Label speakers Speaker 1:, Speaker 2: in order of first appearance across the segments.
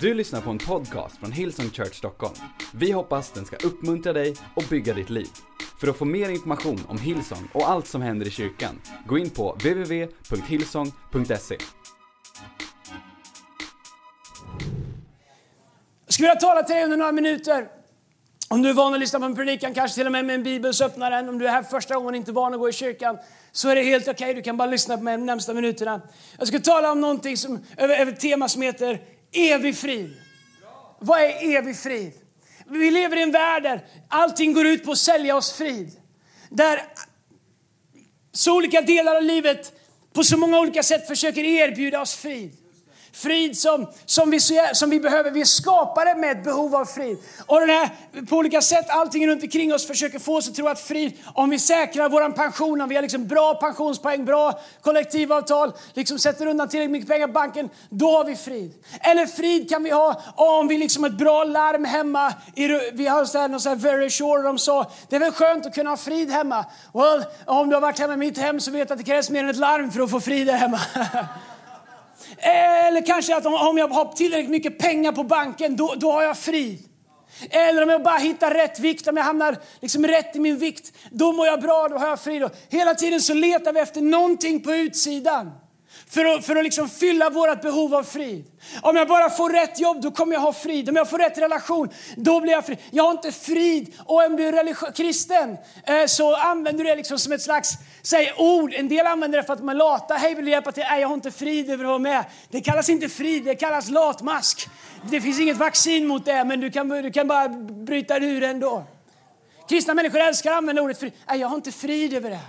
Speaker 1: Du lyssnar på en podcast från Hillsong Church Stockholm. Vi hoppas den ska uppmuntra dig och bygga ditt liv. För att få mer information om Hillsong och allt som händer i kyrkan, gå in på www.hillsong.se.
Speaker 2: Jag skulle vilja tala till dig under några minuter. Om du är van att lyssna på en predikan, kanske till och med med en bibel, så öppna den. Om du är här första gången och inte van att gå i kyrkan, så är det helt okej. Okay. Du kan bara lyssna på mig de närmsta minuterna. Jag ska tala om någonting som, över, över ett tema som heter evig frid. Vad är evig frid? Vi lever i en värld där allting går ut på att sälja oss frid. Där så olika delar av livet på så många olika sätt försöker erbjuda oss frid. Frid som, som, vi, som vi behöver. Vi är skapade med ett behov av frid. Och den här, på olika sätt, allting runt omkring oss försöker få oss att tro att frid, om vi säkrar vår pension, om vi har liksom bra pensionspoäng, bra kollektivavtal, liksom sätter undan tillräckligt mycket pengar på banken, då har vi frid. Eller frid kan vi ha om vi liksom har ett bra larm hemma. I, vi har så här, någon så här very sure, de sa, det är väl skönt att kunna ha frid hemma. Well, om du har varit hemma i mitt hem så vet du att det krävs mer än ett larm för att få frid där hemma. Eh, eller kanske att om jag har tillräckligt mycket pengar på banken, då, då har jag frid. Eller om jag bara hittar rätt vikt, om jag hamnar liksom rätt i min vikt, då mår jag bra, då har jag frid. Hela tiden så letar vi efter någonting på utsidan för att, för att liksom fylla vårt behov av frid. Om jag bara får rätt jobb, då kommer jag ha frid. Om jag får rätt relation, då blir jag fri. Jag har inte frid. Och om du är kristen eh, så använder du det liksom som ett slags säg, ord. En del använder det för att man är lata. Hej, vill du hjälpa till? Nej, jag har inte frid över att vara med. Det kallas inte frid, det kallas latmask. Det finns inget vaccin mot det, men du kan, du kan bara bryta det ur ändå. Kristna människor älskar att använda ordet frid. Nej, jag har inte frid över det.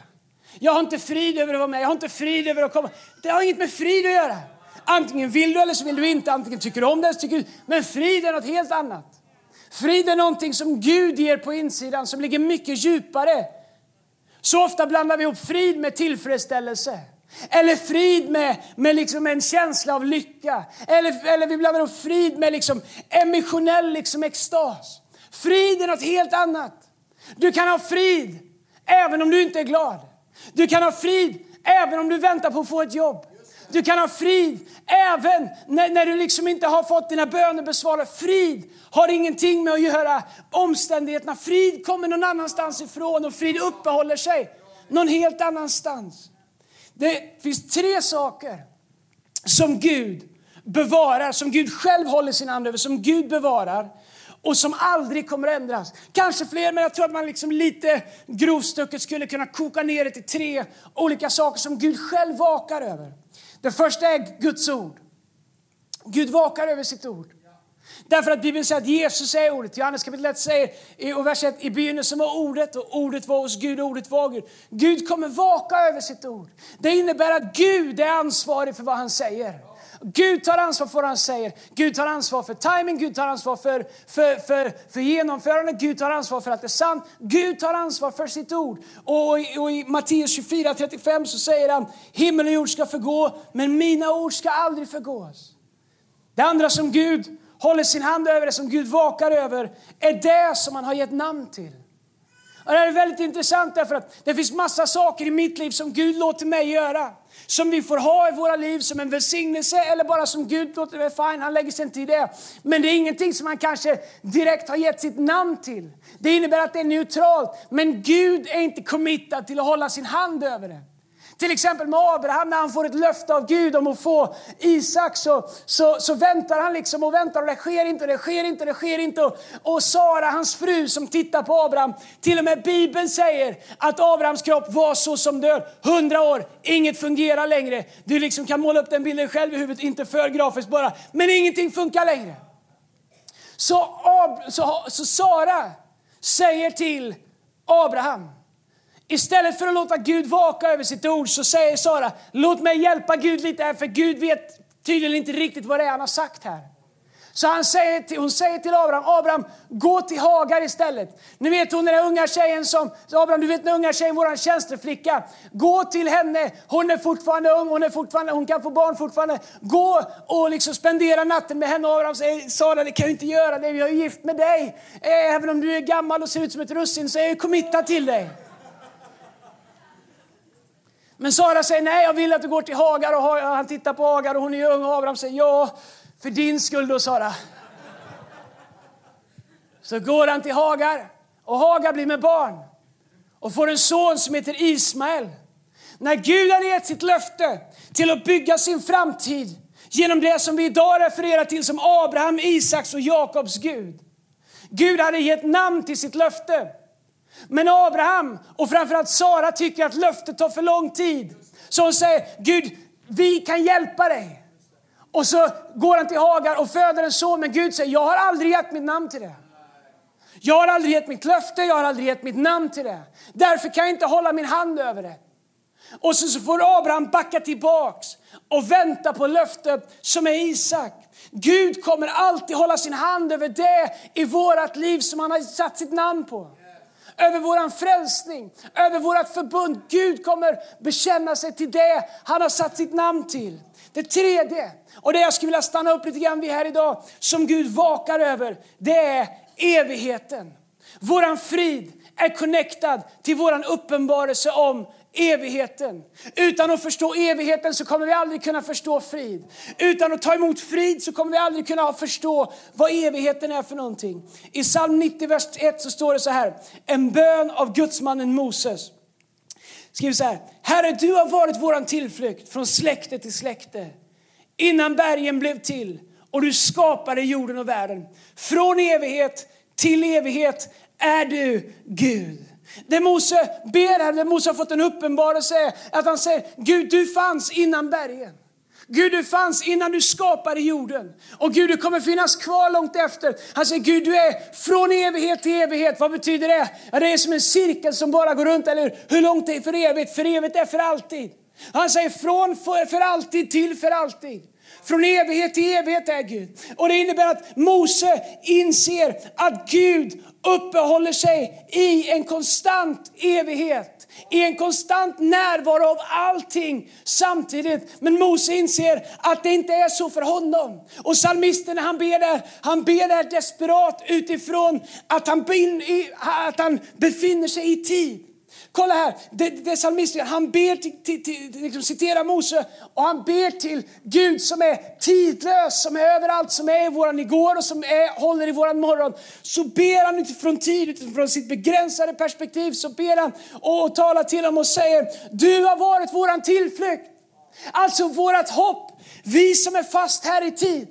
Speaker 2: Jag har inte frid över att vara med. Jag har inte frid över att komma. Det har inget med frid att göra. Antingen vill du eller så vill du inte. Antingen tycker du om det eller tycker du Men frid är något helt annat. Frid är någonting som Gud ger på insidan som ligger mycket djupare. Så ofta blandar vi ihop frid med tillfredsställelse. Eller frid med, med liksom en känsla av lycka. Eller, eller vi blandar ihop frid med liksom emotionell liksom extas. Frid är något helt annat. Du kan ha frid även om du inte är glad. Du kan ha frid även om du väntar på att få ett jobb. Du kan ha frid även när, när du liksom inte har fått dina böner besvarade. Frid har ingenting med att göra omständigheterna. Frid kommer någon annanstans ifrån och frid uppehåller sig någon helt annanstans. Det finns tre saker som Gud bevarar, som Gud själv håller sin hand över, som Gud bevarar och som aldrig kommer att ändras. Kanske fler, men jag tror att man liksom lite grovstucket skulle kunna koka ner det till tre olika saker som Gud själv vakar över. Det första är Guds ord. Gud vakar över sitt ord. Därför att Bibeln säger att Jesus är ordet. Johannes kapitel 1 säger i vers 1, i begynnelsen var ordet och ordet var hos Gud och ordet var Gud. Gud kommer vaka över sitt ord. Det innebär att Gud är ansvarig för vad han säger. Gud tar ansvar för vad han säger. Gud tar ansvar för timing, Gud tar ansvar för, för, för, för genomförande, Gud tar ansvar för att det är sant. Gud tar ansvar för sitt ord. Och, och i Matteus 24.35 så säger han, himmel och jord ska förgå, men mina ord ska aldrig förgås. Det andra som Gud håller sin hand över, det som Gud vakar över, är det som han har gett namn till. Och det här är väldigt intressant därför att det finns massa saker i mitt liv som Gud låter mig göra som vi får ha i våra liv som en välsignelse eller bara som Gud låter mig fine, han lägger sin tid det. Men det är ingenting som han kanske direkt har gett sitt namn till. Det innebär att det är neutralt, men Gud är inte committad till att hålla sin hand över det. Till exempel med Abraham, när han får ett löfte av Gud om att få Isak så, så, så väntar han liksom och väntar och det sker inte, det sker inte, det sker inte. Och, och Sara, hans fru som tittar på Abraham, till och med Bibeln säger att Abrahams kropp var så som död. Hundra år, inget fungerar längre. Du liksom kan måla upp den bilden själv i huvudet, inte för grafiskt bara. Men ingenting funkar längre. Så, Ab så, så Sara säger till Abraham, Istället för att låta Gud vaka över sitt ord så säger Sara, låt mig hjälpa Gud lite här för Gud vet tydligen inte riktigt vad det är han har sagt här. Så han säger till, hon säger till Abraham, Abraham, gå till Hagar istället. Ni vet hon den där unga tjejen som, Abraham du vet den unga tjejen, våran tjänsteflicka. Gå till henne, hon är fortfarande ung, hon, är fortfarande, hon kan få barn fortfarande. Gå och liksom spendera natten med henne. Abraham säger, Sara det kan jag inte göra, det. jag är gift med dig. Även om du är gammal och ser ut som ett russin så är jag committad till dig. Men Sara säger nej, jag vill att du går till Hagar och han tittar på Hagar och hon är ung och Abraham säger ja, För din skull då, Sara. Så går han till Hagar och Hagar blir med barn och får en son som heter Ismael. När Gud har gett sitt löfte till att bygga sin framtid genom det som vi idag refererar till som Abraham, Isaks och Jakobs Gud. Gud hade gett namn till sitt löfte. Men Abraham och framförallt Sara tycker att löftet tar för lång tid. Så hon säger, Gud, vi kan hjälpa dig. Och så går han till Hagar och föder en son, men Gud säger, jag har aldrig gett mitt namn till det. Jag har aldrig gett mitt löfte, jag har aldrig gett mitt namn till det. Därför kan jag inte hålla min hand över det. Och så, så får Abraham backa tillbaks och vänta på löftet som är Isak. Gud kommer alltid hålla sin hand över det i vårt liv som han har satt sitt namn på. Över vår frälsning, över vårt förbund. Gud kommer bekänna sig till det han har satt sitt namn till. Det tredje, och det jag skulle vilja stanna upp lite grann vid här idag, som Gud vakar över, det är evigheten. Våran frid är connectad till vår uppenbarelse om evigheten. Utan att förstå evigheten så kommer vi aldrig kunna förstå frid. Utan att ta emot frid så kommer vi aldrig kunna förstå vad evigheten är för någonting. I psalm 90, vers 1 så står det så här, en bön av gudsmannen Moses. Skriver så här, Herre du har varit våran tillflykt från släkte till släkte. Innan bergen blev till och du skapade jorden och världen. Från evighet till evighet är du Gud. Det Mose ber här, det Mose har fått en uppenbarelse att han säger Gud du fanns innan bergen. Gud du fanns innan du skapade jorden. Och Gud du kommer finnas kvar långt efter. Han säger Gud du är från evighet till evighet. Vad betyder det? Det är som en cirkel som bara går runt, eller hur? Hur långt är för evigt? För evigt är för alltid. Han säger från för, för alltid till för alltid. Från evighet till evighet är Gud. Och det innebär att Mose inser att Gud uppehåller sig i en konstant evighet. I en konstant närvaro av allting samtidigt. Men Mose inser att det inte är så för honom. Och psalmisten han ber där, han ber där desperat utifrån att han, att han befinner sig i tid. Kolla här, det, det psalmisten, han ber till, till, till liksom citerar Mose och han ber till Gud som är tidlös, som är överallt, som är i våran igår och som är, håller i våran morgon. Så ber han utifrån tid, utifrån sitt begränsade perspektiv, så ber han och talar till honom och säger, du har varit våran tillflykt. Alltså vårat hopp, vi som är fast här i tid,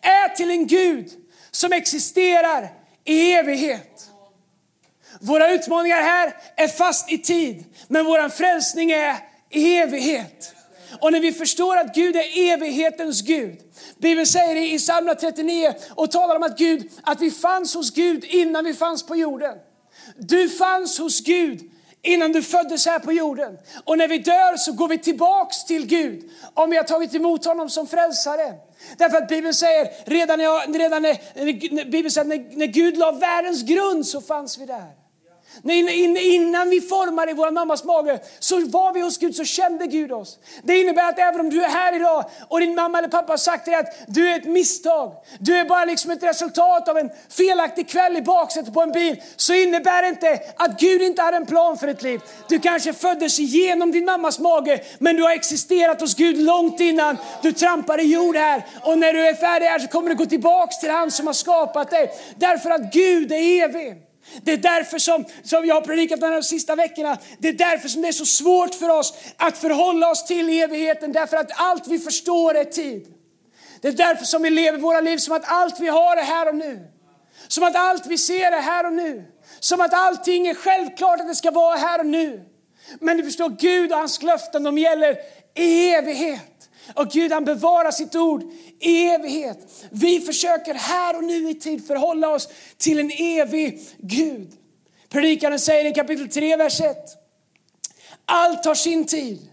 Speaker 2: är till en Gud som existerar i evighet. Våra utmaningar här är fast i tid, men vår frälsning är i evighet. Och när vi förstår att Gud är evighetens Gud. Bibeln säger i psalm 39 och talar om att, Gud, att vi fanns hos Gud innan vi fanns på jorden. Du fanns hos Gud innan du föddes här på jorden. Och när vi dör så går vi tillbaks till Gud om vi har tagit emot honom som frälsare. Därför att Bibeln säger, redan, när, redan när, Bibeln säger, när, när Gud la världens grund så fanns vi där. Innan vi formade i vår mammas mage så var vi hos Gud, så kände Gud oss. Det innebär att även om du är här idag och din mamma eller pappa har sagt till dig att du är ett misstag, du är bara liksom ett resultat av en felaktig kväll i baksätet på en bil, så innebär det inte att Gud inte hade en plan för ditt liv. Du kanske föddes genom din mammas mage, men du har existerat hos Gud långt innan du trampade jord här. Och när du är färdig här så kommer du gå tillbaks till han som har skapat dig. Därför att Gud är evig. Det är därför som, som jag har predikat de sista veckorna, det är därför som det är så svårt för oss att förhålla oss till evigheten, därför att allt vi förstår är tid. Det är därför som vi lever våra liv som att allt vi har är här och nu. Som att allt vi ser är här och nu. Som att allting är självklart att det ska vara här och nu. Men du förstår, Gud och hans löften, de gäller i evighet. Och Gud han bevarar sitt ord i evighet. Vi försöker här och nu i tid förhålla oss till en evig Gud. Predikaren säger i kapitel 3, vers 1. Allt har sin tid.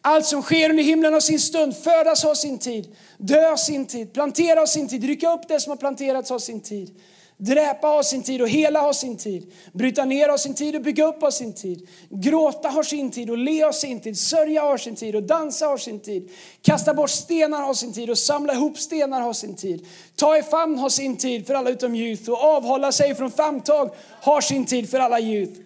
Speaker 2: Allt som sker under himlen har sin stund. Födas har sin tid. Dö har sin tid. Plantera har sin tid. Rycka upp det som har planterats har sin tid. Dräpa har sin tid och hela har sin tid. Bryta ner har sin tid och bygga upp har sin tid. Gråta har sin tid och le har sin tid. Sörja har sin tid och dansa har sin tid. Kasta bort stenar har sin tid och samla ihop stenar har sin tid. Ta i famn har sin tid för alla utom youth och avhålla sig från famntag har sin tid för alla youth.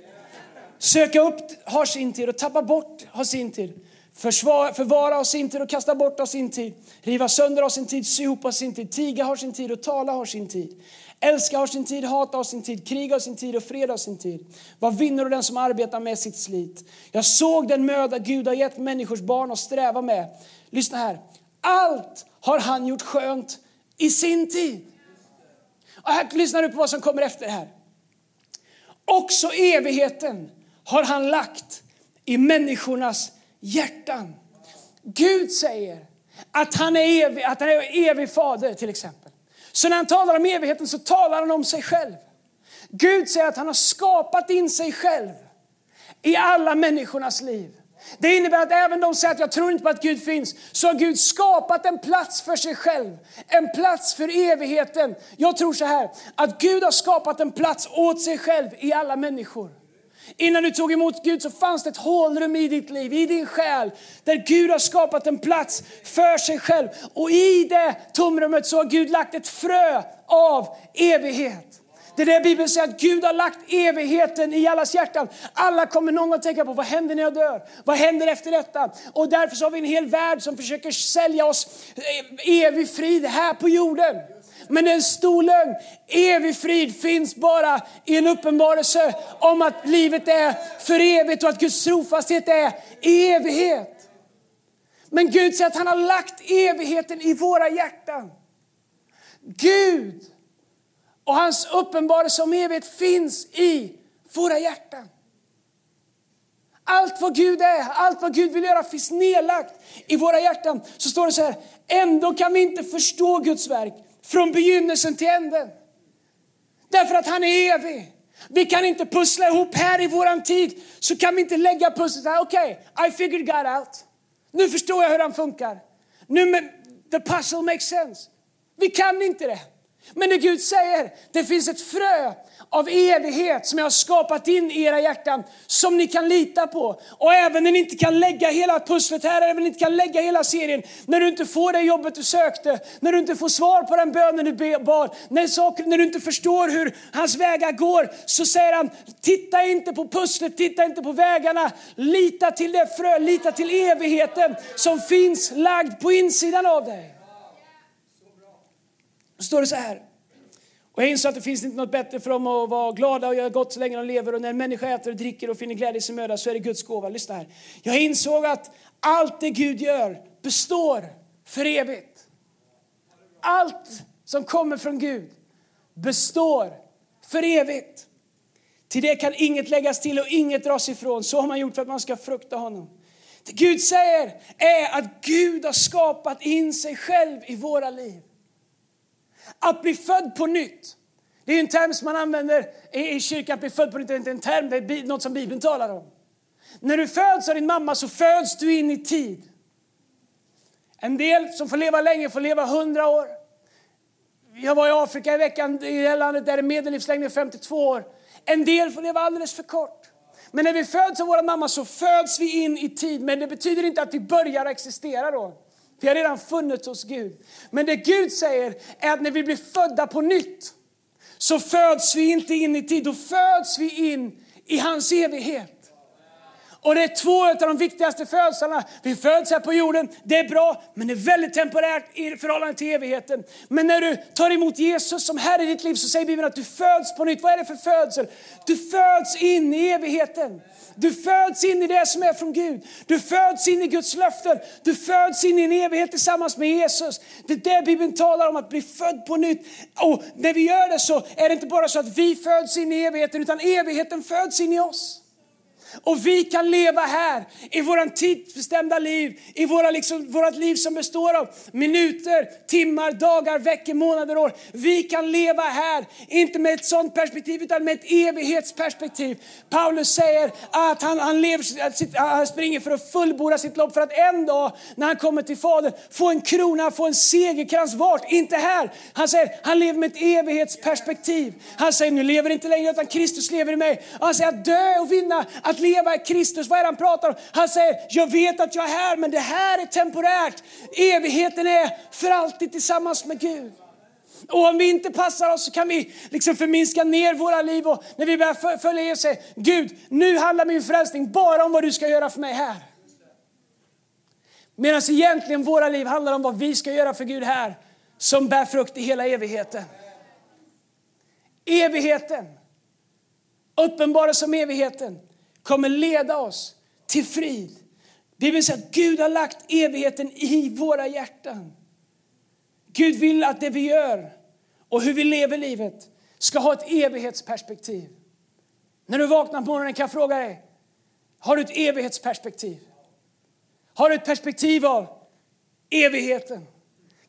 Speaker 2: Söka upp har sin tid och tappa bort har sin tid. Försvara, förvara har sin tid och kasta bort har sin tid. Riva sönder har sin tid, sy ihop har sin tid. Tiga har sin tid och tala har sin tid. Älska har sin tid, hata har sin tid, krig har sin tid och fred har sin tid. Vad vinner du den som arbetar med sitt slit? Jag såg den möda Gud har gett människors barn att sträva med. Lyssna här. Allt har han gjort skönt i sin tid. Och här lyssnar du på vad som kommer efter det här. Också evigheten har han lagt i människornas hjärtan. Gud säger att han är evig, att han är evig fader till exempel. Så när han talar om evigheten så talar han om sig själv. Gud säger att han har skapat in sig själv i alla människornas liv. Det innebär att även de säger att jag tror inte på att Gud finns, så har Gud skapat en plats för sig själv. En plats för evigheten. Jag tror så här, att Gud har skapat en plats åt sig själv i alla människor. Innan du tog emot Gud så fanns det ett hålrum i ditt liv, i din själ, där Gud har skapat en plats för sig själv. Och i det tomrummet så har Gud lagt ett frö av evighet. Det är det Bibeln säger att Gud har lagt evigheten i allas hjärtan. Alla kommer någon gång tänka på vad händer när jag dör? Vad händer efter detta? Och därför så har vi en hel värld som försöker sälja oss eh, evig frid här på jorden. Men det är en stor lögn. Evig frid finns bara i en uppenbarelse om att livet är för evigt och att Guds trofasthet är i evighet. Men Gud säger att han har lagt evigheten i våra hjärtan. Gud och hans uppenbarelse om evighet finns i våra hjärtan. Allt vad Gud är, allt vad Gud vill göra finns nedlagt i våra hjärtan. Så står det så här, ändå kan vi inte förstå Guds verk från begynnelsen till änden. Därför att han är evig. Vi kan inte pussla ihop här i våran tid, så kan vi inte lägga pusslet här. Okej, okay, I figured God out. Nu förstår jag hur han funkar. Nu, the puzzle makes sense. Vi kan inte det. Men det Gud säger, det finns ett frö av evighet som jag har skapat in i era hjärtan som ni kan lita på. Och även när ni inte kan lägga hela pusslet här, även när ni inte kan lägga hela serien, när du inte får det jobbet du sökte, när du inte får svar på den bönen du bad, när, saker, när du inte förstår hur hans vägar går, så säger han, titta inte på pusslet, titta inte på vägarna, lita till det frö, lita till evigheten som finns lagd på insidan av dig. Då står det så här. Och jag insåg att det finns inte något bättre för dem att vara glada och göra gott så länge de lever. Och när en människa äter och dricker och finner glädje i sin möda så är det Guds gåva. Lyssna här. Jag insåg att allt det Gud gör består för evigt. Allt som kommer från Gud består för evigt. Till det kan inget läggas till och inget dras ifrån. Så har man gjort för att man ska frukta honom. Det Gud säger är att Gud har skapat in sig själv i våra liv. Att bli född på nytt. Det är en term som man använder i i kyrkan, att bli född på nytt. Det är inte en term, det är något som Bibeln talar om. När du föds av din mamma så föds du in i tid. En del som får leva länge får leva hundra år. Jag var i Afrika i veckan, i det landet där medellivslängden är 52 år. En del får leva alldeles för kort. Men när vi föds av vår mamma så föds vi in i tid, men det betyder inte att vi börjar existera då. Vi har redan funnits hos Gud. Men det Gud säger är att när vi blir födda på nytt så föds vi inte in i tid, då föds vi in i hans evighet. Och det är två av de viktigaste födslarna. Vi föds här på jorden, det är bra, men det är väldigt temporärt i förhållande till evigheten. Men när du tar emot Jesus som Herre i ditt liv så säger Bibeln att du föds på nytt. Vad är det för födsel? Du föds in i evigheten. Du föds in i det som är från Gud. Du föds in i Guds löften. Du föds in i en evighet tillsammans med Jesus. Det är det Bibeln talar om, att bli född på nytt. Och när vi gör det så är det inte bara så att vi föds in i evigheten, utan evigheten föds in i oss. Och vi kan leva här i våra tidsbestämda liv, i våra liksom, vårat liv som består av minuter, timmar, dagar, veckor, månader, år. Vi kan leva här, inte med ett sånt perspektiv utan med ett evighetsperspektiv. Paulus säger att han, han, lever, sitt, han springer för att fullborda sitt lopp för att en dag när han kommer till Fadern få en krona, få en segerkrans. Vart? Inte här. Han säger han lever med ett evighetsperspektiv. Han säger nu lever inte längre utan Kristus lever i mig. Han säger att dö och vinna, att att leva är Kristus. Vad är det han pratar om? Han säger, jag vet att jag är här, men det här är temporärt. Evigheten är för alltid tillsammans med Gud. Och om vi inte passar oss så kan vi liksom förminska ner våra liv och när vi börjar följa Jesus säger Gud, nu handlar min frälsning bara om vad du ska göra för mig här. Medan egentligen våra liv handlar om vad vi ska göra för Gud här, som bär frukt i hela evigheten. Evigheten, uppenbara som evigheten, kommer leda oss till frid. Bibeln säger att Gud har lagt evigheten i våra hjärtan. Gud vill att det vi gör och hur vi lever livet ska ha ett evighetsperspektiv. När du vaknar på morgonen kan jag fråga dig, har du ett evighetsperspektiv? Har du ett perspektiv av evigheten?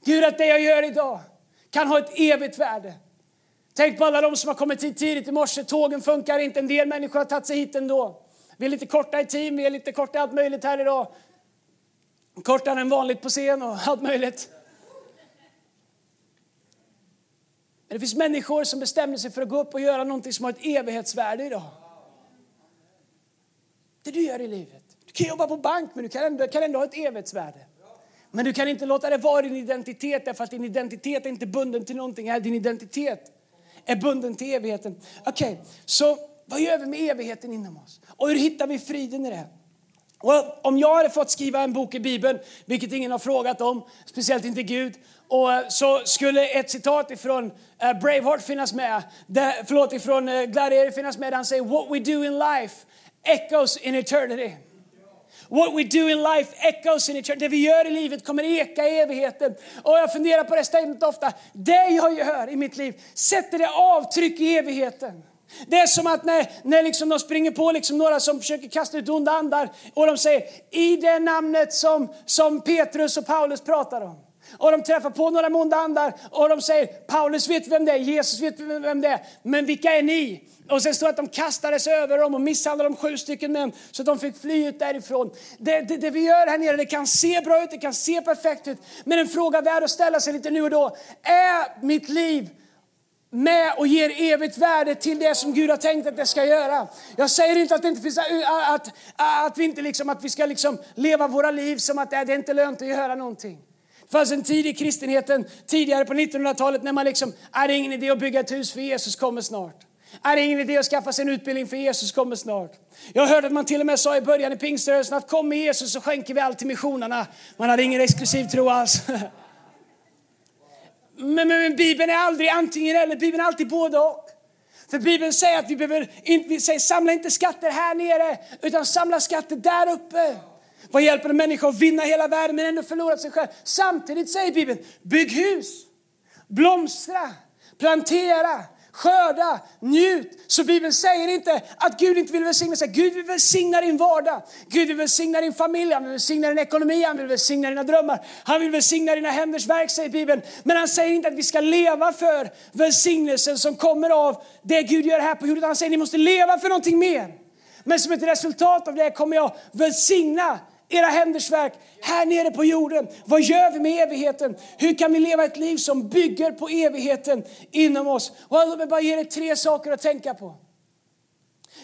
Speaker 2: Gud, att det jag gör idag kan ha ett evigt värde. Tänk på alla de som har kommit hit tidigt i morse. Tågen funkar inte. En del människor har tagit sig hit ändå. Vi är lite korta i team, vi är lite korta i allt möjligt här idag. Kortare än vanligt på scen och allt möjligt. Men det finns människor som bestämmer sig för att gå upp och göra någonting som har ett evighetsvärde idag. Det du gör i livet. Du kan jobba på bank men du kan ändå, kan ändå ha ett evighetsvärde. Men du kan inte låta det vara din identitet därför att din identitet är inte bunden till någonting. Din identitet är bunden till evigheten. Okej, okay, så vad gör vi med evigheten inom oss? Och hur hittar vi friden i det? Och om jag hade fått skriva en bok i Bibeln, vilket ingen har frågat om, speciellt inte Gud, och eh, så skulle ett citat ifrån eh, Braveheart finnas med, där, förlåt, ifrån eh, Gladiator finnas med, där han säger What we do in life echoes in eternity. What we do in life echoes in eternity. Det vi gör i livet kommer eka i evigheten. Och jag funderar på det statementet ofta. Det jag gör i mitt liv sätter det avtryck i evigheten. Det är som att när, när liksom de springer på liksom några som försöker kasta ut onda andar och de säger i det namnet som, som Petrus och Paulus pratar om. Och de träffar på några onda andar och de säger Paulus vet vem det är, Jesus vet vem det är, men vilka är ni? Och sen står det att de kastades över dem och misshandlade de sju stycken män så att de fick fly ut därifrån. Det, det, det, vi gör här nere det kan se bra ut, det kan se perfekt ut. Men en fråga värd att ställa sig lite nu och då. Är mitt liv med och ger evigt värde till det som Gud har tänkt att det ska göra. Jag säger inte att, det inte finns, att, att, vi inte liksom, att vi ska liksom leva våra liv som att äh, det är inte lönt att göra någonting. Det fanns en tid i kristenheten tidigare på 1900-talet när man liksom, äh, är det ingen idé att bygga ett hus för Jesus kommer snart. Äh, är det ingen idé att skaffa sig en utbildning för Jesus kommer snart. Jag hörde att man till och med sa i början i pingströrelsen att kom med Jesus så skänker vi allt till missionerna. Man hade ingen exklusiv tro alls. Men, men, men Bibeln är aldrig antingen eller, Bibeln är alltid både och. För Bibeln säger att vi behöver inte, vi säger, samla inte skatter här nere, utan samla skatter där uppe. Vad hjälper en människa att vinna hela världen men ändå förlora sig själv? Samtidigt säger Bibeln, bygg hus, blomstra, plantera, skörda, njut. Så Bibeln säger inte att Gud inte vill välsigna sig. Gud vill välsigna din vardag. Gud vill välsigna din familj, han vill välsigna din ekonomi, han vill välsigna dina drömmar. Han vill välsigna dina händers verk, säger Bibeln. Men han säger inte att vi ska leva för välsignelsen som kommer av det Gud gör här på jorden. Han säger att ni måste leva för någonting mer. Men som ett resultat av det kommer jag välsigna era händers verk här nere på jorden. Vad gör vi med evigheten? Hur kan vi leva ett liv som bygger på evigheten inom oss? Och låt mig bara ge dig tre saker att tänka på.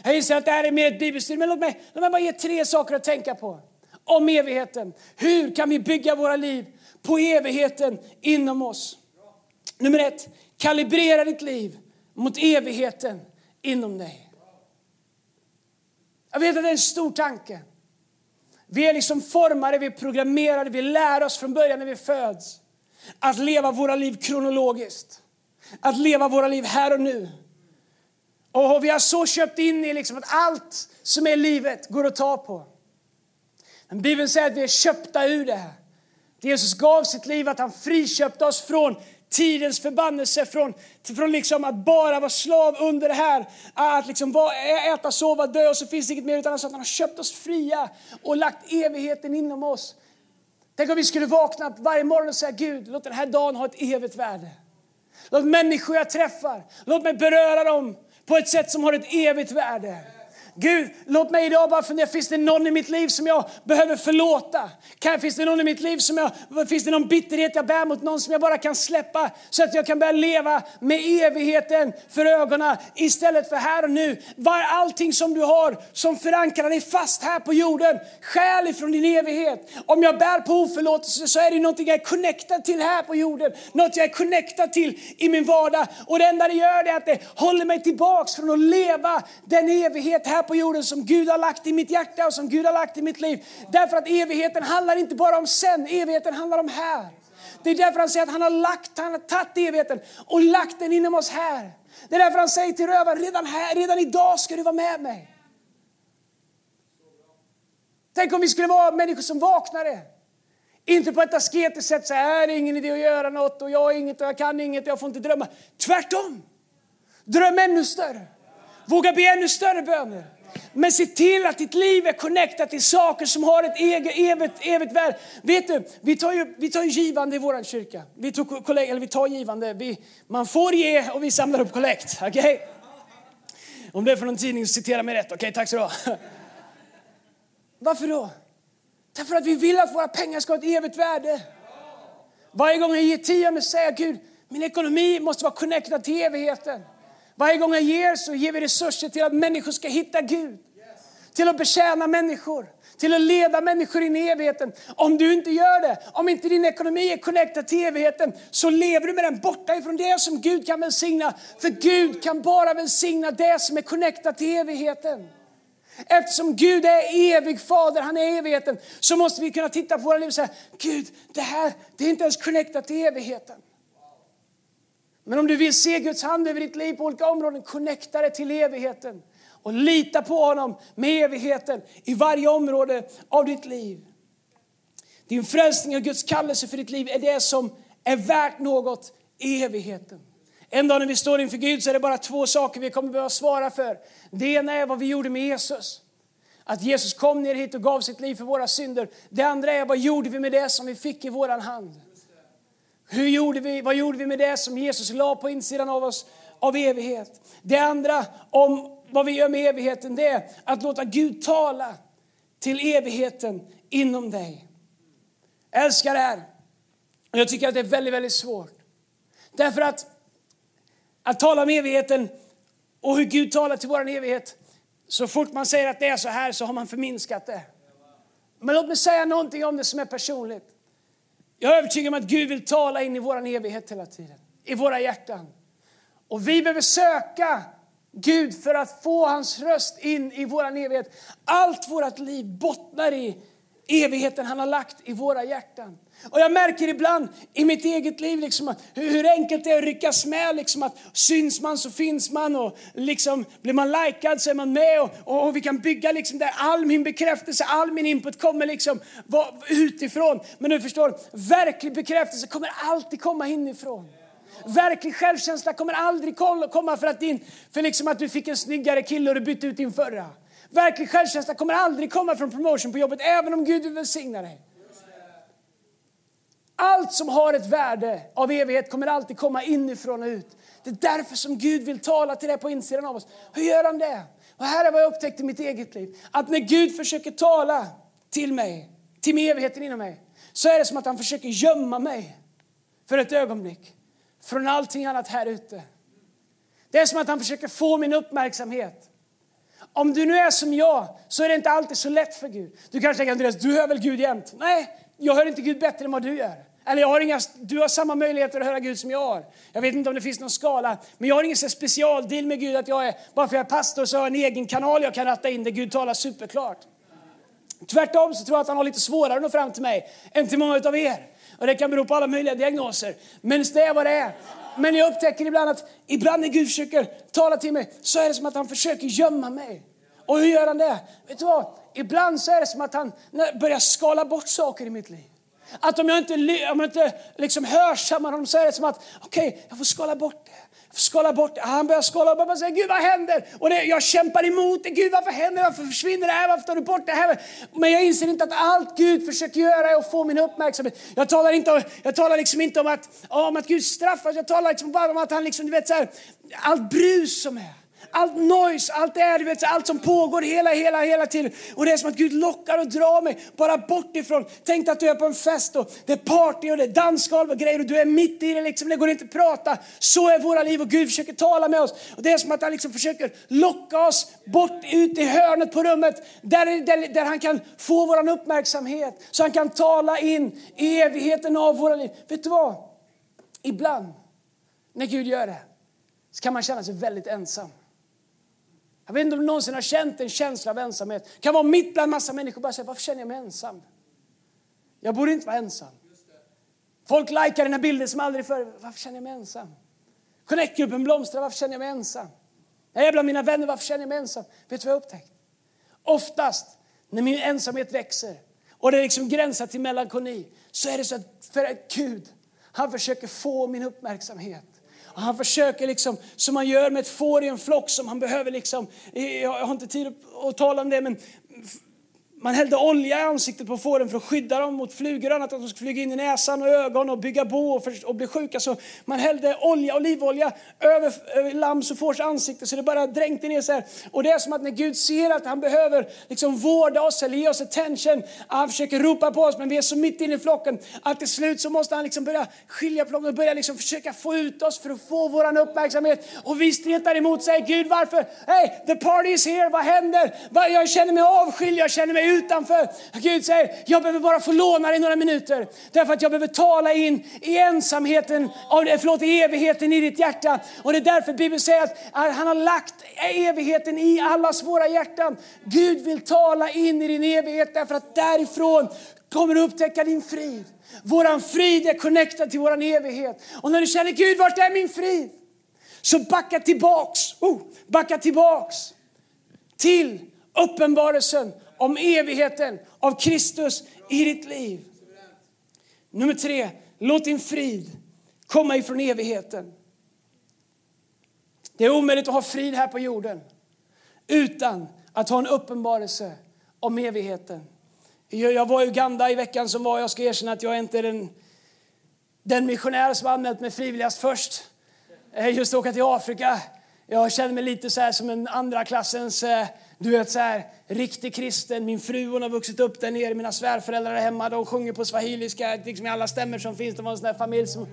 Speaker 2: Jag inser att det här är mer ett bibelstudium, men låt mig, låt mig bara ge tre saker att tänka på om evigheten. Hur kan vi bygga våra liv på evigheten inom oss? Nummer ett, kalibrera ditt liv mot evigheten inom dig. Jag vet att det är en stor tanke. Vi är liksom formade, vi är programmerade, vi lär oss från början när vi föds att leva våra liv kronologiskt. Att leva våra liv här och nu. Och vi har så köpt in i liksom att allt som är livet går att ta på. Men Bibeln säger att vi är köpta ur det här. Jesus gav sitt liv, att han friköpte oss från tidens förbannelse från, från liksom att bara vara slav under det här. Att liksom äta, sova, dö och så finns det inget mer. Utan alltså att han har köpt oss fria och lagt evigheten inom oss. Tänk om vi skulle vakna varje morgon och säga Gud, låt den här dagen ha ett evigt värde. Låt människor jag träffar, låt mig beröra dem på ett sätt som har ett evigt värde. Gud, låt mig idag bara fundera, finns det någon i mitt liv som jag behöver förlåta? Kan, finns det någon i mitt liv som jag, finns det någon bitterhet jag bär mot någon som jag bara kan släppa så att jag kan börja leva med evigheten för ögonen istället för här och nu. Var allting som du har som förankrar dig fast här på jorden, skäl ifrån din evighet. Om jag bär på oförlåtelse så är det någonting jag är connectad till här på jorden, något jag är connectad till i min vardag och det enda det gör är att det håller mig tillbaks från att leva den evighet här på jorden som Gud har lagt i mitt hjärta och som Gud har lagt i mitt liv. Därför att evigheten handlar inte bara om sen, evigheten handlar om här. Det är därför han säger att han har lagt, han har tagit evigheten och lagt den inom oss här. Det är därför han säger till rövaren, redan här, redan idag ska du vara med mig. Tänk om vi skulle vara människor som vaknade. Inte på ett asketiskt sätt, så här äh, är det ingen idé att göra något och jag har inget och jag kan inget och jag får inte drömma. Tvärtom! Dröm ännu större. Våga be ännu större böner. Men se till att ditt liv är connectat till saker som har ett eget, evigt, evigt värde. Vet du, vi tar ju, vi tar ju givande i vår kyrka. Vi, tog, eller vi tar givande. Vi, man får ge och vi samlar upp kollekt. Okay? Om det är från någon tidning så citera mig rätt. Okej, okay, tack så du. Varför då? Därför att vi vill att våra pengar ska ha ett evigt värde. Varje gång jag ger tionde säger jag Gud, min ekonomi måste vara connectad till evigheten. Varje gång jag ger så ger vi resurser till att människor ska hitta Gud. Till att betjäna människor, till att leda människor in i evigheten. Om du inte gör det, om inte din ekonomi är connectad till evigheten, så lever du med den borta ifrån det som Gud kan välsigna. För Gud kan bara välsigna det som är connectat till evigheten. Eftersom Gud är evig fader, han är evigheten, så måste vi kunna titta på våra liv och säga, Gud, det här det är inte ens connectat till evigheten. Men om du vill se Guds hand över ditt liv på olika områden, connecta det till evigheten. Och lita på honom med evigheten i varje område av ditt liv. Din frälsning och Guds kallelse för ditt liv är det som är värt något i evigheten. En dag när vi står inför Gud så är det bara två saker vi kommer behöva svara för. Det ena är vad vi gjorde med Jesus. Att Jesus kom ner hit och gav sitt liv för våra synder. Det andra är vad gjorde vi med det som vi fick i våran hand. Hur gjorde vi, vad gjorde vi med det som Jesus la på insidan av oss av evighet? Det andra om vad vi gör med evigheten det är att låta Gud tala till evigheten inom dig. Jag älskar det här. Jag tycker att det är väldigt, väldigt svårt. Därför att att tala om evigheten och hur Gud talar till vår evighet. Så fort man säger att det är så här så har man förminskat det. Men låt mig säga någonting om det som är personligt. Jag är övertygad om att Gud vill tala in i vår evighet hela tiden. I våra hjärtan. Och vi behöver söka Gud för att få hans röst in i vår evighet. Allt vårt liv bottnar i evigheten han har lagt i våra hjärtan. Och jag märker ibland i mitt eget liv liksom hur, hur, enkelt det är att ryckas med. Liksom att syns man så finns man och liksom, blir man likad så är man med. Och, och, och vi kan bygga liksom där all min bekräftelse, all min input kommer liksom utifrån. Men du förstår, verklig bekräftelse kommer alltid komma inifrån. Verklig självkänsla kommer aldrig komma för att, din, för liksom att du fick en snyggare kille och du bytte ut din förra. Verklig självkänsla kommer aldrig komma från promotion på jobbet, även om Gud vill välsigna dig. Allt som har ett värde av evighet kommer alltid komma inifrån och ut. Det är därför som Gud vill tala till dig på insidan av oss. Hur gör han det? Och här är vad jag upptäckt i mitt eget liv. Att när Gud försöker tala till mig, till evigheten inom mig, så är det som att han försöker gömma mig för ett ögonblick från allting annat här ute. Det är som att han försöker få min uppmärksamhet. Om du nu är som jag så är det inte alltid så lätt för Gud. Du kanske tänker Andreas, du hör väl Gud jämt? Nej, jag hör inte Gud bättre än vad du gör. Eller jag har inga, du har samma möjligheter att höra Gud som jag har. Jag vet inte om det finns någon skala, men jag har ingen specialdeal med Gud att jag är, bara för jag är pastor så har jag en egen kanal jag kan ratta in där Gud talar superklart. Tvärtom så tror jag att han har lite svårare att nå fram till mig än till många av er. Och det kan bero på alla möjliga diagnoser. Men det är vad det är. Men jag upptäcker ibland att ibland när Gud försöker tala till mig så är det som att han försöker gömma mig. Och hur gör han det? Vet du vad? Ibland så är det som att han börjar skala bort saker i mitt liv. Att om jag inte, om jag inte liksom hörsammar honom så är det som att okej, okay, jag får skala bort det. Jag får skala bort det. Han börjar skala bort det och säger Gud vad händer? Och det, jag kämpar emot det. Gud varför händer det? Varför försvinner det här? Varför tar du bort det här? Men jag inser inte att allt Gud försöker göra är att få min uppmärksamhet. Jag talar, inte om, jag talar liksom inte om att, om att Gud straffar. Jag talar liksom bara om att han liksom, du vet så här, allt brus som är allt noise, allt det vet, allt som pågår hela, hela, hela tiden. Och det är som att Gud lockar och drar mig bara bort ifrån. Tänk att du är på en fest och det är party och det är dansgolv och grejer och du är mitt i det liksom. Det går inte att prata. Så är våra liv och Gud försöker tala med oss. Och det är som att han liksom försöker locka oss bort ut i hörnet på rummet där, där, där han kan få vår uppmärksamhet. Så han kan tala in i evigheten av våra liv. Vet du vad? Ibland när Gud gör det så kan man känna sig väldigt ensam. Jag vet inte om du någonsin har känt en känsla av ensamhet. Det kan vara mitt bland massa människor bara säga, varför känner jag mig ensam? Jag borde inte vara ensam. Folk likar den här bilden som aldrig förr. Varför känner jag mig ensam? Connect-gruppen blomstrar, varför känner jag mig ensam? Jag är bland mina vänner, varför känner jag mig ensam? Vet du vad jag har upptäckt? Oftast när min ensamhet växer och det liksom gränsar till melankoli så är det så att, för att Gud, han försöker få min uppmärksamhet. Och han försöker liksom, som man gör med ett får i en flock som han behöver liksom, jag har inte tid att tala om det men man hällde olja i ansiktet på fåren för att skydda dem mot flugor och annat, att de skulle flyga in i näsan och ögon och bygga bo och, för, och bli sjuka. Så man hällde olja, olivolja över, över lams och fårs ansikte så det bara dränkte ner så här. Och det är som att när Gud ser att han behöver liksom vårda oss eller ge oss attention, han försöker ropa på oss men vi är så mitt inne i flocken att till slut så måste han liksom börja skilja flocken och börja liksom försöka få ut oss för att få vår uppmärksamhet. Och vi stretar emot och säger Gud varför? Hey, the party is here, vad händer? Jag känner mig avskild, jag känner mig ut utanför. Gud säger, jag behöver bara få låna dig några minuter. Därför att jag behöver tala in i ensamheten, förlåt, i evigheten i ditt hjärta. Och det är därför Bibeln säger att han har lagt evigheten i allas våra hjärtan. Gud vill tala in i din evighet därför att därifrån kommer du upptäcka din frid. Våran frid är connectad till våran evighet. Och när du känner Gud, vart är min frid? Så backa tillbaks, oh, backa tillbaks till uppenbarelsen om evigheten av Kristus i ditt liv. Nummer tre, låt din frid komma ifrån evigheten. Det är omöjligt att ha frid här på jorden utan att ha en uppenbarelse om evigheten. Jag var i Uganda i veckan som var. Jag ska erkänna att jag inte är den, den missionär som anmält mig frivilligast först. Eh, just åka till Afrika. Jag känner mig lite så som en andra klassens eh, du vet så här, riktig kristen. Min fru hon har vuxit upp där nere. Mina svärföräldrar är hemma. De sjunger på swahiliska, liksom i alla stämmer som finns. Det var en sån där familj som,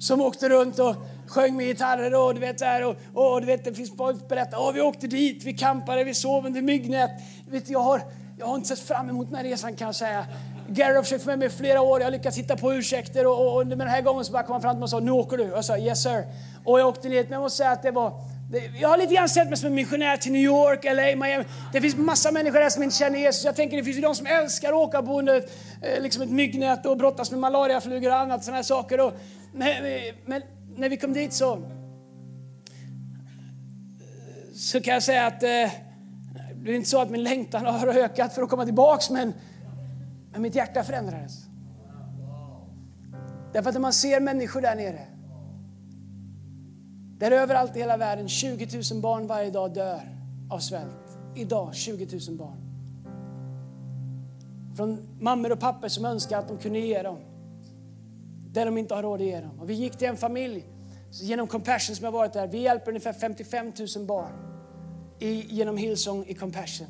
Speaker 2: som åkte runt och sjöng med gitarrer. Och, du vet, där, och, och, du vet, det finns folk som berättar. vi åkte dit, vi kampade, vi sov under myggnät. Vet, jag, har, jag har inte sett fram emot den här resan kan jag säga. Gary har försökt få med mig i flera år. Jag har lyckats hitta på ursäkter. Och, och, och den här gången så bara kom han fram till mig och sa, nu åker du. Jag sa, yes sir. Och jag åkte ner. Men jag måste säga att det var jag har lite grann sett mig som en missionär till New York, LA, Miami. Det finns massa människor där som inte känner Jesus. Jag tänker det finns ju de som älskar att åka på under eh, liksom ett myggnät och brottas med malariaflugor och annat sådana saker. Och, men, eh, men, när vi kom dit så, så kan jag säga att eh, det är inte så att min längtan har ökat för att komma tillbaks, men, men mitt hjärta förändrades. Därför att när man ser människor där nere där överallt i hela världen 20 000 barn varje dag dör av svält. Idag 20 000 barn. Från mammor och pappor som önskar att de kunde ge dem. det de inte har råd att ge dem. Och vi gick till en familj genom Compassion som har varit där. Vi hjälper ungefär 55 000 barn i, genom Hillsong i Compassion.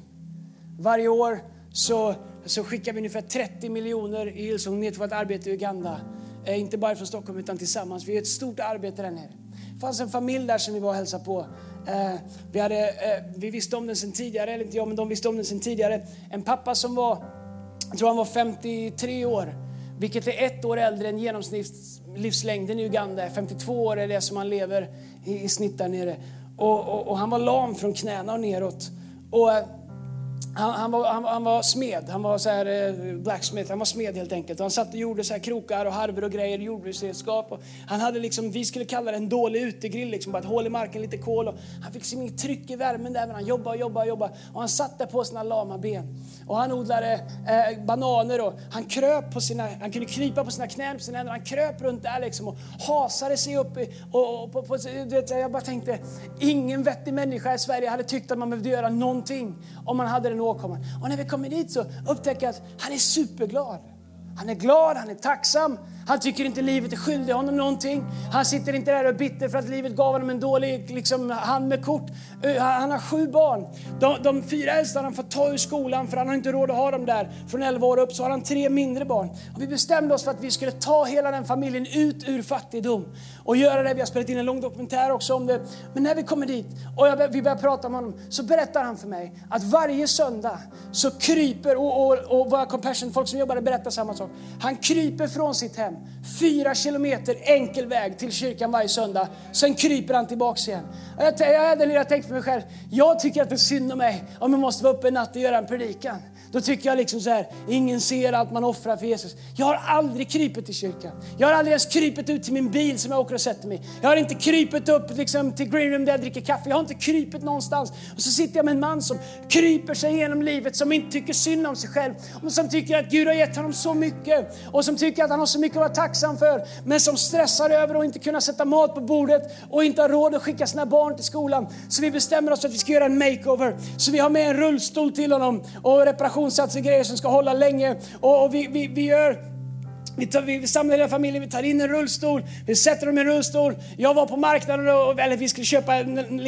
Speaker 2: Varje år så, så skickar vi ungefär 30 miljoner i Hillsong ner till vårt arbete i Uganda. Eh, inte bara från Stockholm utan tillsammans. Vi gör ett stort arbete där nere. Det fanns en familj där som vi var och hälsade på. Eh, vi, hade, eh, vi visste om den sen tidigare, eller inte jag, men de visste om den sen tidigare. En pappa som var, jag tror han var 53 år, vilket är ett år äldre än genomsnittslivslängden i Uganda. 52 år är det som han lever i, i snitt där nere. Och, och, och, han var lam från knäna och neråt. Och, eh, han, han, var, han, han, var smed, han var så här, eh, blacksmith, han var smed helt enkelt. Han satt och gjorde så här krokar och harver och grejer, jordbruksredskap. Och han hade liksom, vi skulle kalla det en dålig utegrill, liksom, bara ett hål i marken, lite kol. Och han fick liksom inget tryck i värmen där, men han jobbade och jobbade och jobbade. Och han satt där på sina lama ben. Och han odlade eh, bananer och han kröp på sina, han kunde krypa på sina knän, på sina händer. Han kröp runt där liksom och hasade sig upp. I, och, och på, på, vet, jag bara tänkte, ingen vettig människa i Sverige hade tyckt att man behövde göra någonting om man hade den kommer. Och när vi kommer dit så upptäcker jag att han är superglad. Han är glad, han är tacksam, han tycker inte livet är skyldig honom någonting. Han sitter inte där och är bitter för att livet gav honom en dålig liksom, hand med kort. Han har sju barn. De, de fyra äldsta har han fått ta ur skolan för han har inte råd att ha dem där. Från 11 år upp så har han tre mindre barn. Och vi bestämde oss för att vi skulle ta hela den familjen ut ur fattigdom och göra det. Vi har spelat in en lång dokumentär också om det. Men när vi kommer dit och jag, vi börjar prata med honom så berättar han för mig att varje söndag så kryper, och, och, och våra compassion, folk som jobbar där berättar samma sak sak. Han kryper från sitt hem, fyra kilometer enkel väg till kyrkan varje söndag. Sen kryper han tillbaks igen. Jag, jag hade lilla tänkt för mig själv, jag tycker att det är synd om mig om jag måste vara uppe en natt och göra en predikan. Då tycker jag liksom så här, ingen ser allt man offrar för Jesus. Jag har aldrig krypit till kyrkan. Jag har aldrig ens krypit ut till min bil som jag åker och sätter mig Jag har inte krypit upp liksom till green room där jag dricker kaffe. Jag har inte krypit någonstans. Och så sitter jag med en man som kryper sig genom livet, som inte tycker synd om sig själv. Och som tycker att Gud har gett honom så mycket. Och som tycker att han har så mycket att vara tacksam för. Men som stressar över att inte kunna sätta mat på bordet och inte har råd att skicka sina barn till skolan. Så vi bestämmer oss för att vi ska göra en makeover. Så vi har med en rullstol till honom och reparation operationssatser, grejer som ska hålla länge. Och, och vi, vi, vi gör vi, tar, vi samlar hela familjen, vi tar in en rullstol, vi sätter dem i en rullstol. Jag var på marknaden, och, eller vi skulle köpa en, en,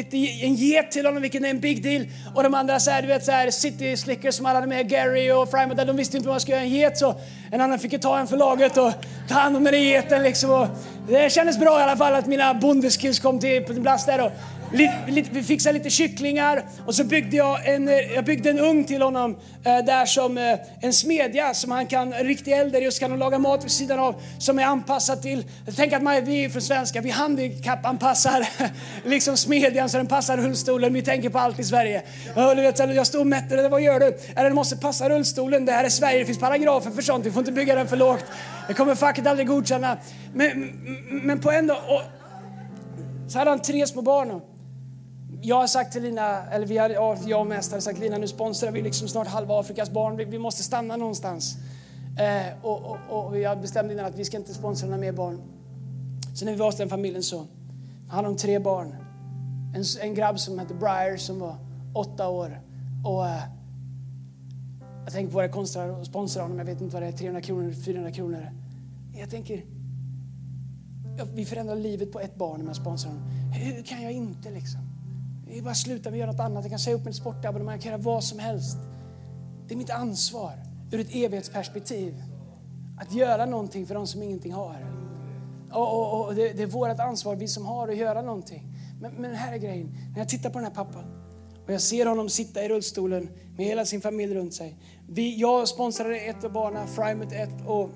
Speaker 2: en get till honom, vilket är en big deal. Och de andra så här, du vet, så här, City Slickers som alla hade med, Gary och Frime, de visste inte vad man skulle göra en get. Så en annan fick ta en för laget och ta hand om den geten. Liksom. Och det kändes bra i alla fall att mina bondeskills kom till plats där. Och vi fixade lite kycklingar och så byggde jag en, eh, jag byggde en ugn till honom eh, där som eh, en smedja som han kan, riktig eld just kan laga mat vid sidan av som är anpassad till, tänk att man, vi är från svenska, vi handikappanpassar liksom smedjan så den passar rullstolen, vi tänker på allt i Sverige. Och du vet, jag stod och mätte, vad gör du? Den måste passa rullstolen, det här är Sverige, det finns paragrafer för sånt, vi får inte bygga den för lågt. Det kommer facket aldrig godkänna. Men, men på en dag, och, så hade han tre små barn jag har sagt till Lina, eller vi har, ja, jag mest har sagt Lina, nu sponsrar vi liksom snart halva Afrikas barn. Vi, vi måste stanna någonstans. Eh, och, och, och vi har bestämt innan att vi ska inte sponsra några mer barn. Så när vi var hos den familjen så hade de tre barn. En, en grabb som hette Briar som var åtta år. Och eh, jag tänker på det kostar att sponsra honom. Jag vet inte vad det är, 300 kronor, 400 kronor. Jag tänker, vi förändrar livet på ett barn om jag sponsrar honom. Hur kan jag inte liksom? Jag bara sluta, med att göra något annat. Jag kan säga upp mitt sportabonnemang, jag kan göra vad som helst. Det är mitt ansvar ur ett evighetsperspektiv att göra någonting för de som ingenting har. Och, och, och det, det, är vårt ansvar, vi som har, att göra någonting. Men, men här är grejen, när jag tittar på den här pappan och jag ser honom sitta i rullstolen med hela sin familj runt sig. Vi, jag sponsrade ett av barnen, Frymouth 1 och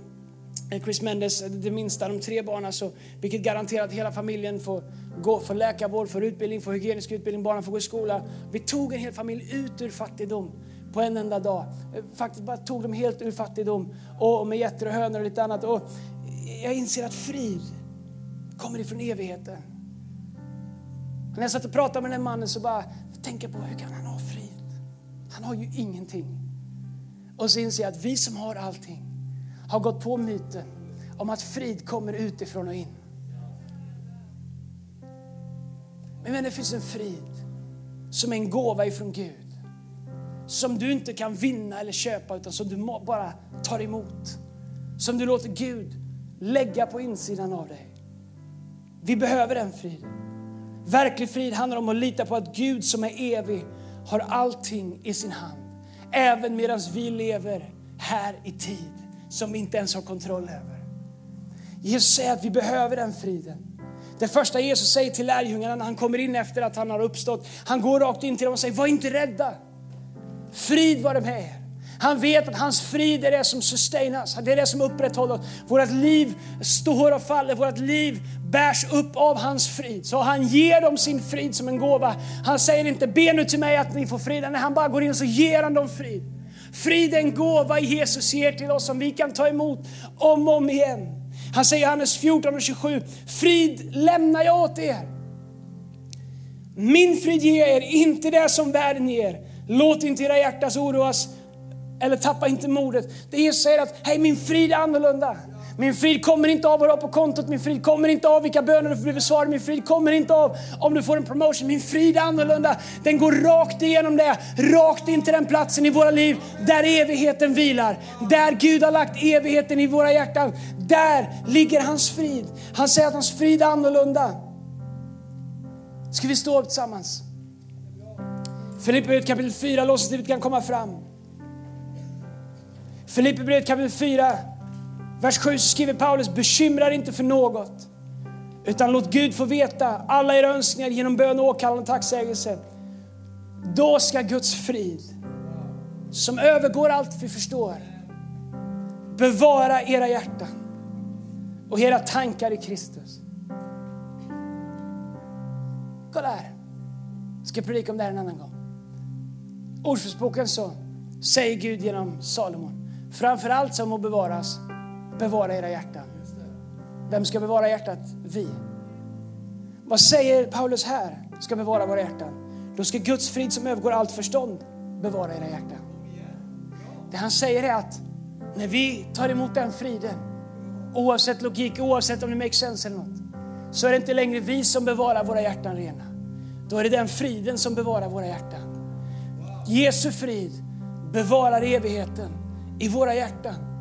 Speaker 2: Eh, Chris Mendes, eh, det minsta, de tre barnen, så, vilket garanterar att hela familjen får gå, för läkarvård, för utbildning, för hygienisk utbildning, barnen får gå i skola. Vi tog en hel familj ut ur fattigdom på en enda dag. Eh, faktiskt bara tog dem helt ur fattigdom och med getter och hönor och lite annat. Och jag inser att frid kommer ifrån evigheten. När jag satt och pratade med den mannen så bara tänkte jag på hur kan han ha frid? Han har ju ingenting. Och så inser jag att vi som har allting har gått på myten om att frid kommer utifrån och in. Men det finns en frid som är en gåva ifrån Gud. Som du inte kan vinna eller köpa utan som du bara tar emot. Som du låter Gud lägga på insidan av dig. Vi behöver den friden. Verklig frid handlar om att lita på att Gud som är evig har allting i sin hand. Även medan vi lever här i tid som vi inte ens har kontroll över. Jesus säger att vi behöver den friden. Det första Jesus säger till lärjungarna när han kommer in efter att han har uppstått, han går rakt in till dem och säger, var inte rädda. Frid vare med er. Han vet att hans frid är det som sustainas, det är det som upprätthåller oss. Vårt liv står och faller, vårt liv bärs upp av hans frid. Så han ger dem sin frid som en gåva. Han säger inte, be nu till mig att ni får frid. Nej, han bara går in och så ger han dem frid. Frid är en gåva Jesus ger till oss som vi kan ta emot om och om igen. Han säger i Johannes 14 och 27, frid lämnar jag åt er. Min frid ger er, inte det som världen ger. Låt inte era hjärtas oroas eller tappa inte modet. Det Jesus säger att, hej min frid är annorlunda. Min frid kommer inte av vad du har på kontot, min frid kommer inte av vilka böner du får bli besvarade, min frid kommer inte av om du får en promotion. Min frid är annorlunda. Den går rakt igenom det, rakt in till den platsen i våra liv där evigheten vilar. Där Gud har lagt evigheten i våra hjärtan. Där ligger hans frid. Han säger att hans frid är annorlunda. Ska vi stå upp tillsammans? Filipperbrevet kapitel 4, låtsaslivet kan komma fram. Filipperbrevet kapitel 4, Vers 7 så skriver Paulus, bekymra dig inte för något. Utan låt Gud få veta alla era önskningar genom bön, åkallande och tacksägelse. Då ska Guds frid, som övergår allt vi förstår, bevara era hjärtan och era tankar i Kristus. Kolla här. Jag ska predika om det här en annan gång. Ordspråksboken så säger Gud genom Salomon. Framför allt som må bevaras, bevara era hjärtan. Vem ska bevara hjärtat? Vi. Vad säger Paulus här ska bevara våra hjärtan? Då ska Guds frid som övergår allt förstånd bevara era hjärtan. Det han säger är att när vi tar emot den friden, oavsett logik, oavsett om det makes sense eller något, så är det inte längre vi som bevarar våra hjärtan rena. Då är det den friden som bevarar våra hjärtan. Jesu frid bevarar evigheten i våra hjärtan.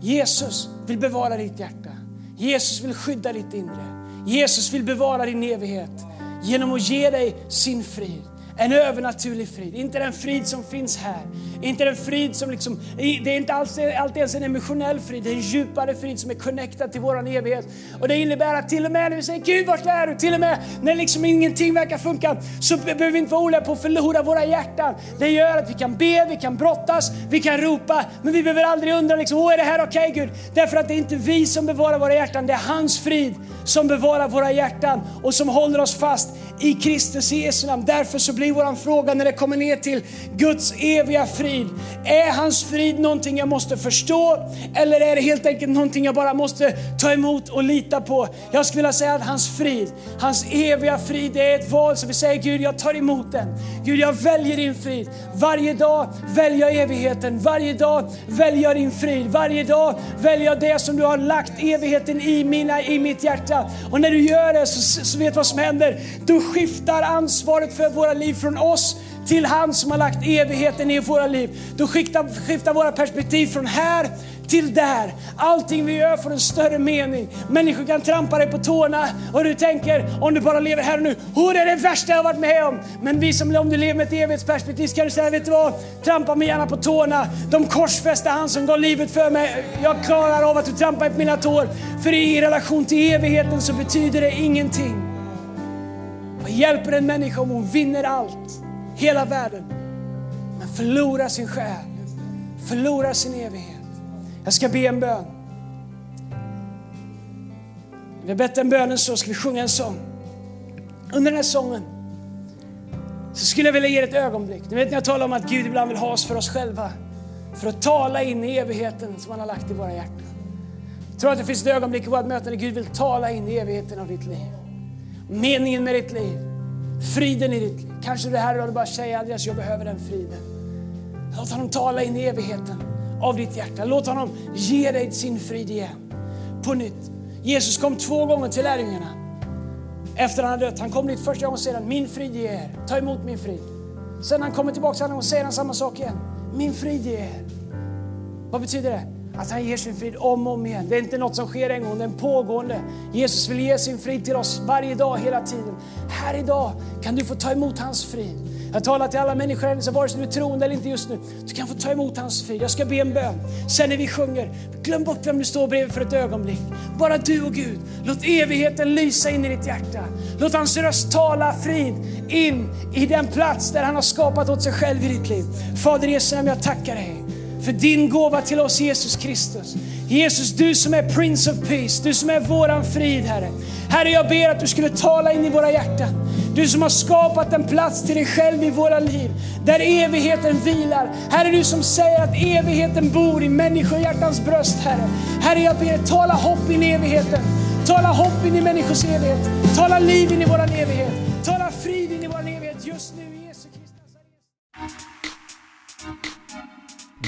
Speaker 2: Jesus vill bevara ditt hjärta. Jesus vill skydda ditt inre. Jesus vill bevara din evighet genom att ge dig sin frid. En övernaturlig frid, inte den frid som finns här. Inte den frid som liksom, det är inte alls, alltid ens en emotionell frid, det är en djupare frid som är connectad till våran evighet. Och det innebär att till och med när vi säger Gud vart är du? Till och med när liksom ingenting verkar funka så behöver vi inte vara oroliga på att förlora våra hjärtan. Det gör att vi kan be, vi kan brottas, vi kan ropa, men vi behöver aldrig undra liksom, Åh, är det här okej okay, Gud? Därför att det är inte vi som bevarar våra hjärtan, det är hans frid som bevarar våra hjärtan och som håller oss fast i Kristus i Jesu namn. Därför så blir vår fråga när det kommer ner till Guds eviga frid. Är hans frid någonting jag måste förstå eller är det helt enkelt någonting jag bara måste ta emot och lita på? Jag skulle vilja säga att hans frid, hans eviga frid, det är ett val som vi säger Gud, jag tar emot den. Gud, jag väljer din frid. Varje dag väljer jag evigheten. Varje dag väljer jag din frid. Varje dag väljer jag det som du har lagt evigheten i, mina, i mitt hjärta. Och när du gör det så, så vet vad som händer. Du skiftar ansvaret för våra liv från oss till han som har lagt evigheten i våra liv. Då skiftar, skiftar våra perspektiv från här till där. Allting vi gör får en större mening. Människor kan trampa dig på tårna och du tänker, om du bara lever här och nu, oh, det är det värsta jag har varit med om. Men vi som, om du lever med ett evighetsperspektiv, kan du säga, vet du vad? Trampa mig gärna på tårna. De korsfäste han som gav livet för mig. Jag klarar av att du trampar på mina tår. För i relation till evigheten så betyder det ingenting. Vad hjälper en människa om hon vinner allt, hela världen, men förlorar sin själ, förlorar sin evighet? Jag ska be en bön. Vi har bett en bön så ska vi sjunga en sång. Under den här sången så skulle jag vilja ge ett ögonblick. Ni vet när jag talar om att Gud ibland vill ha oss för oss själva. För att tala in i evigheten som han har lagt i våra hjärtan. Jag tror att det finns ett ögonblick i vårt möte när Gud vill tala in i evigheten av ditt liv. Meningen med ditt liv. Friden i ditt liv. Kanske du är här idag och bara säger Andreas, jag behöver den friden. Låt honom tala in i evigheten av ditt hjärta. Låt honom ge dig sin frid igen. På nytt. Jesus kom två gånger till lärjungarna efter han hade dött. Han kom dit första gången och säger min frid ger er. Ta emot min frid. Sen han kommer tillbaka andra gången säger han samma sak igen. Min frid ger er. Vad betyder det? Att han ger sin frid om och om igen. Det är inte något som sker en gång, det är en pågående. Jesus vill ge sin frid till oss varje dag, hela tiden. Här idag kan du få ta emot hans frid. Jag talar till alla människor här så vare sig du är troende eller inte just nu. Du kan få ta emot hans frid. Jag ska be en bön. Sen när vi sjunger, glöm bort vem du står bredvid för ett ögonblick. Bara du och Gud. Låt evigheten lysa in i ditt hjärta. Låt hans röst tala frid in i den plats där han har skapat åt sig själv i ditt liv. Fader Jesu namn, jag tackar dig för din gåva till oss Jesus Kristus. Jesus, du som är Prince of Peace, du som är våran frid Herre. Herre, jag ber att du skulle tala in i våra hjärtan. Du som har skapat en plats till dig själv i våra liv, där evigheten vilar. Herre, du som säger att evigheten bor i människohjärtans bröst, Herre. Herre, jag ber, tala hopp in i evigheten. Tala hopp in i människors evighet. Tala liv in i våran evighet. Tala frid in i våran evighet just nu